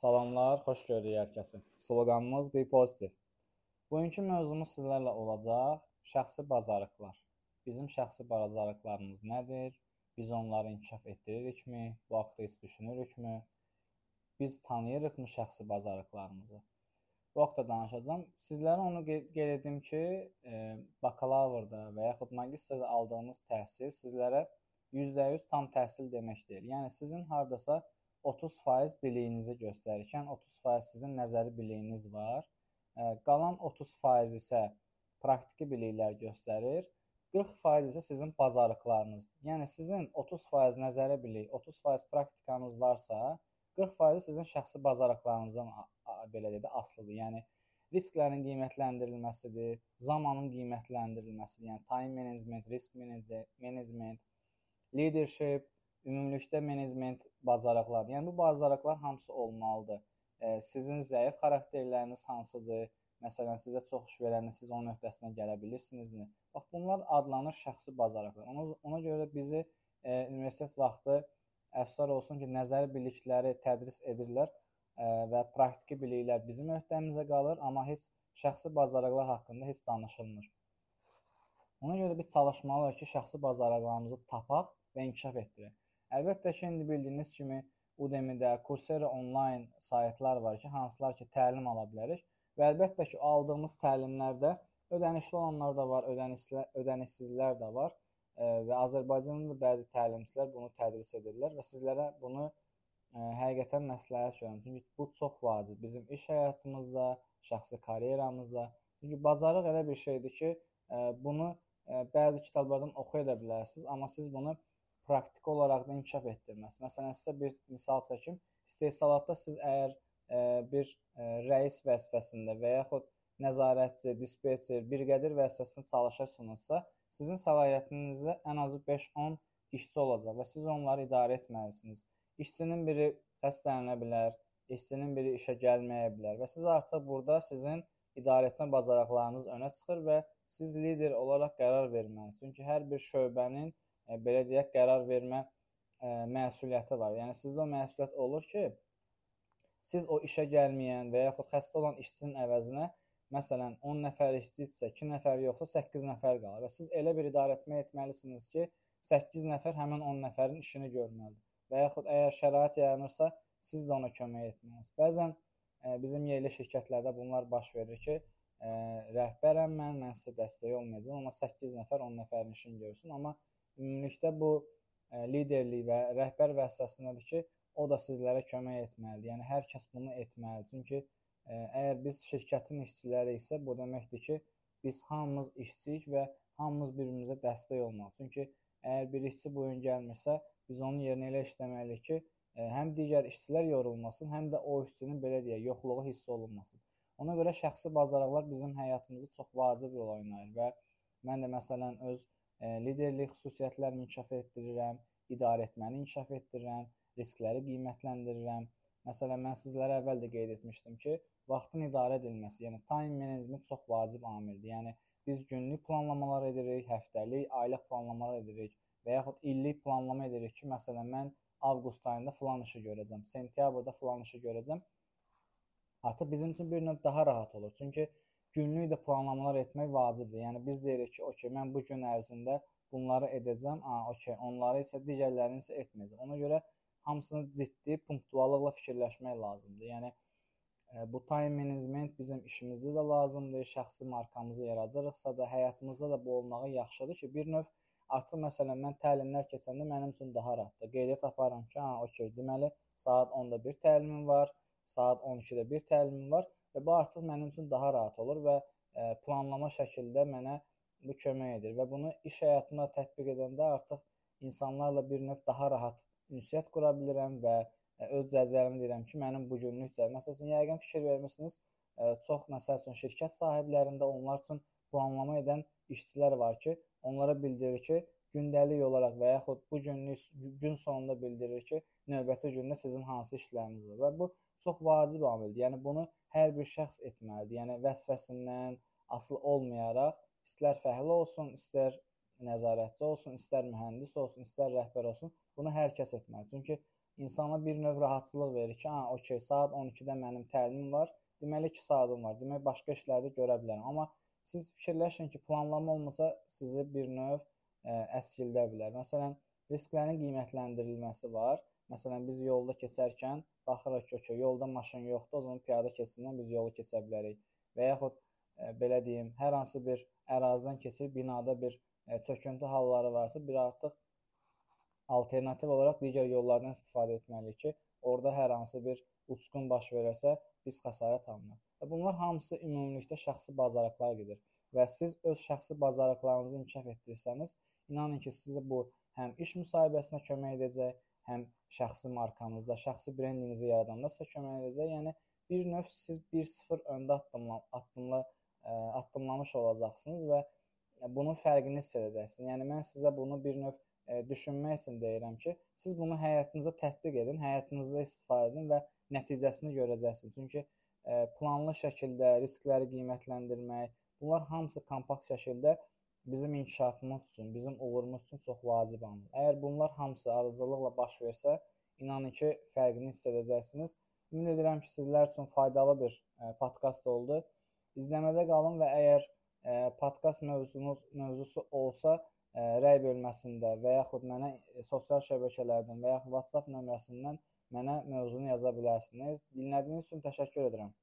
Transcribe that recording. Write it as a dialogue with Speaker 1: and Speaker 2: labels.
Speaker 1: Salamlar, xoş gördük hər kəsi. Sloqanımız Be Positive. Bugünkü mövzumuz sizlərlə olacaq şəxsi bacarıqlar. Bizim şəxsi bacarıqlarımız nədir? Biz onları inkişaf etdiririkmi? Bu haqqda heç düşünürükmü? Biz tanıyırıqmı şəxsi bacarıqlarımızı? Bu haqqda danışacağam. Sizlərə onu qeyd edim ki, e, bakalavrda və yaxud magistrda aldığınız təhsil sizlərə %100 tam təhsil demək deyil. Yəni sizin hardasa 30% biliyinizi göstərirkən 30% sizin nəzəri biliyiniz var. Qalan 30% isə praktiki biliklər göstərir. 40% isə sizin bacarıqlarınızdır. Yəni sizin 30% nəzəri bilik, 30% praktikanız varsa, 40% sizin şəxsi bacarıqlarınızdan belə dedə asılıdır. Yəni risklərin qiymətləndirilməsidir, zamanın qiymətləndirilməsidir. Yəni time management, risk management, leadership, ümumilikdə menecment bacarıqları. Yəni bu bacarıqlar hamısı olmalıdır. E, sizin zəif xarakterləriniz hansıdır? Məsələn, sizə çox iş verəndə siz onun öhdəsinə gələ bilirsinizmi? Bax bunlar adlanır şəxsi bacarıqlar. Ona ona görə bizi e, universitet vaxtı əfsar olsun ki, nəzəri bilikləri tədris edirlər e, və praktiki biliklər bizim öhdəmizə qalır, amma heç şəxsi bacarıqlar haqqında heç danışılmır. Ona görə biz çalışmalıyıq ki, şəxsi bacarıqlarımızı tapaq və inkişaf etdirək. Əlbəttə ki, indi bildiyiniz kimi Udemy-də, Coursera onlayn saytlar var ki, hansılar ki, təlim ala bilərik və əlbəttə ki, aldığımız təlimlərdə ödənişli olanlar da var, ödənişli ödənişsizlər də var və Azərbaycanda da bəzi təlimçilər bunu tədris edirlər və sizlərə bunu ə, həqiqətən məsləhət görürəm. Çünki bu çox vacib bizim iş həyatımızda, şəxsi karyeramızda. Çünki bacarıq elə bir şeydir ki, ə, bunu ə, bəzi kitablardan oxuya da bilərsiniz, amma siz bunu praktiki olaraq da inkişaf etdirməz. Məsələn, sizə bir misal çəkim. İstehsalatda siz əgər ə, e, bir ə, e, rəis vəzifəsində və yaxud nəzarətçi, dispetçer, briqadir vəzifəsində çalışırsınızsa, sizin səlahiyyətinizdə ən azı 5-10 işçi olacaq və siz onları idarə etməlisiniz. İşçinin biri xəstələnə bilər, işçinin biri işə gəlməyə bilər və siz artıq burada sizin idarəetmə bacarıqlarınız önə çıxır və siz lider olaraq qərar verməlisiniz. Çünki hər bir şöbənin belə deyək, qərar vermə məsuliyyəti var. Yəni sizdə o məsuliyyət olur ki, siz o işə gəlməyən və yaxud xəstə olan işçinin əvəzinə məsələn 10 nəfər işçisə, 2 nəfər yoxsa 8 nəfər qalır və siz elə bir idarəetmə etməlisiniz ki, 8 nəfər həmin 10 nəfərin işini görməlidir. Və yaxud əgər şərait yaranırsa, siz də ona kömək etməlisiniz. Bəzən ə, bizim yerli şirkətlərdə bunlar baş verir ki, ə, rəhbərəm mən, mən sizə dəstək olmayacağam, amma 8 nəfər 10 nəfərin işini görsün, amma ümumilikdə bu ə, liderlik və rəhbər vəzifəsindədir ki, o da sizlərə kömək etməlidir. Yəni hər kəs bunu etməlidir. Çünki ə, əgər biz şirkətin işçiləri isə bu deməkdir ki, biz hamımız işçiyik və hamımız bir-birimizə dəstək olmalıyıq. Çünki əgər bir işçi bu gün gəlmirsə, biz onun yerinə elə işləməliyik ki, ə, həm digər işçilər yorulmasın, həm də o işçinin belə deyək, yoxluğu hiss olunmasın. Ona görə şəxsi bacarıqlar bizim həyatımızda çox vacib rol oynayır və mən də məsələn öz liderlik xüsusiyyətlərini inkişaf etdirirəm, idarəetməni inkişaf etdirirəm, riskləri qiymətləndirirəm. Məsələn, mən sizlərə əvvəl də qeyd etmişdim ki, vaxtın idarə edilməsi, yəni time management çox vacib amildir. Yəni biz günlük planlamalar edirik, həftəlik, aylıq planlamalar edirik və yaxud illik planlama edirik ki, məsələn, mən avqust ayında filan işi görəcəm, sentyabrda filan işi görəcəm. Artıq bizim üçün bir növ daha rahat olur. Çünki günlük də planlamalar etmək vacibdir. Yəni biz deyirik ki, okey, mən bu gün ərzində bunları edəcəm. A, okey, onları isə digərlərini isə etməyəcəm. Ona görə hamısını ciddi, punktuallıqla fikirləşmək lazımdır. Yəni e, bu time management bizim işimizdə də lazımdır. Şəxsi markamızı yaradırıqsa da, həyatımızda da bu olmağı yaxşıdır ki, bir növ artıq məsələn mən təlimlər keçəndə mənim üçün daha rahatdır. Qeydiyyat aparıram ki, ha, okey, deməli saat 10-da bir təlimim var, saat 12-də bir təlimim var və bu artıq mənim üçün daha rahat olur və e, planlama şəkildə mənə bu kömək edir və bunu iş həyatımda tətbiq edəndə artıq insanlarla bir növ daha rahat ünsiyyət qura bilirəm və e, öz cədvəlimi deyirəm ki, mənim bu günlük cədvəlim. Məsələn, yəqin fikir vermisiniz, e, çox məsəl üçün şirkət sahiblərində onlar üçün planlama edən işçilər var ki, onlara bildirir ki, gündəlik olaraq və yaxud bu günlük gün sonunda bildirir ki, növbəti gündə sizin hansı işləriniz var və bu çox vacib amildir. Yəni bunu hər bir şəxs etməlidir. Yəni vəzifəsindən asılı olmayaraq, istər fəhlə olsun, istər nəzarətçi olsun, istər mühəndis olsun, istər rəhbər olsun, bunu hər kəs etməlidir. Çünki insana bir növ rahatçılıq verir ki, ha, okey, saat 12-də mənim təlimim var, deməli 2 saatım var, demək başqa işlərdə görə bilərəm. Amma siz fikirləşin ki, planlama olmasa sizi bir növ ə, əskildə bilər. Məsələn, risklərin qiymətləndirilməsi var. Məsələn, biz yolda keçərkən baxırıq ki, okey, yolda maşın yoxdur, o zaman piyada keçidindən biz yolu keçə bilərik. Və yaxud ə, belə deyim, hər hansı bir ərazidən keçir, binada bir ə, çöküntü halları varsa, bir artıq alternativ olaraq digər yollardan istifadə etməliyik ki, orada hər hansı bir uçqun baş verərsə, biz xəsarət almayaq. Və bunlar hamısı ümumilikdə şəxsi bacarıqlar gedir və siz öz şəxsi bacarıqlarınızı inkişaf etdirsəniz, inanın ki, sizə bu həm iş müsahibəsinə kömək edəcək, həm şəxsi markanızda, şəxsi brendingizi yaradanda sizə kömək edəcək. Yəni bir növ siz 1-0 öndə addımla, addımla ə, addımlamış olacaqsınız və bunun fərqini hiss edəcəksiniz. Yəni mən sizə bunu bir növ ə, düşünmək üçün deyirəm ki, siz bunu həyatınıza tətbiq edin, həyatınızda istifadə edin və nəticəsini görəcəksiniz. Çünki ə, planlı şəkildə riskləri qiymətləndirmək, bunlar hamısı kompakt şəkildə bizim inkişafımız üçün, bizim uğurumuz üçün çox vacib amildir. Əgər bunlar hamısı ardıcıllıqla baş versə, inanın ki, fərqini hiss edəcəksiniz. Ümid edirəm ki, sizlər üçün faydalı bir ə, podkast oldu. İzləmədə qalın və əgər ə, podkast mövzunuz mövzusu olsa, ə, rəy bölməsində və yaxud mənə sosial şəbəkələrdən və yaxud WhatsApp nömrəsindən mənə mövzunu yaza bilərsiniz. Dinlədiyiniz üçün təşəkkür edirəm.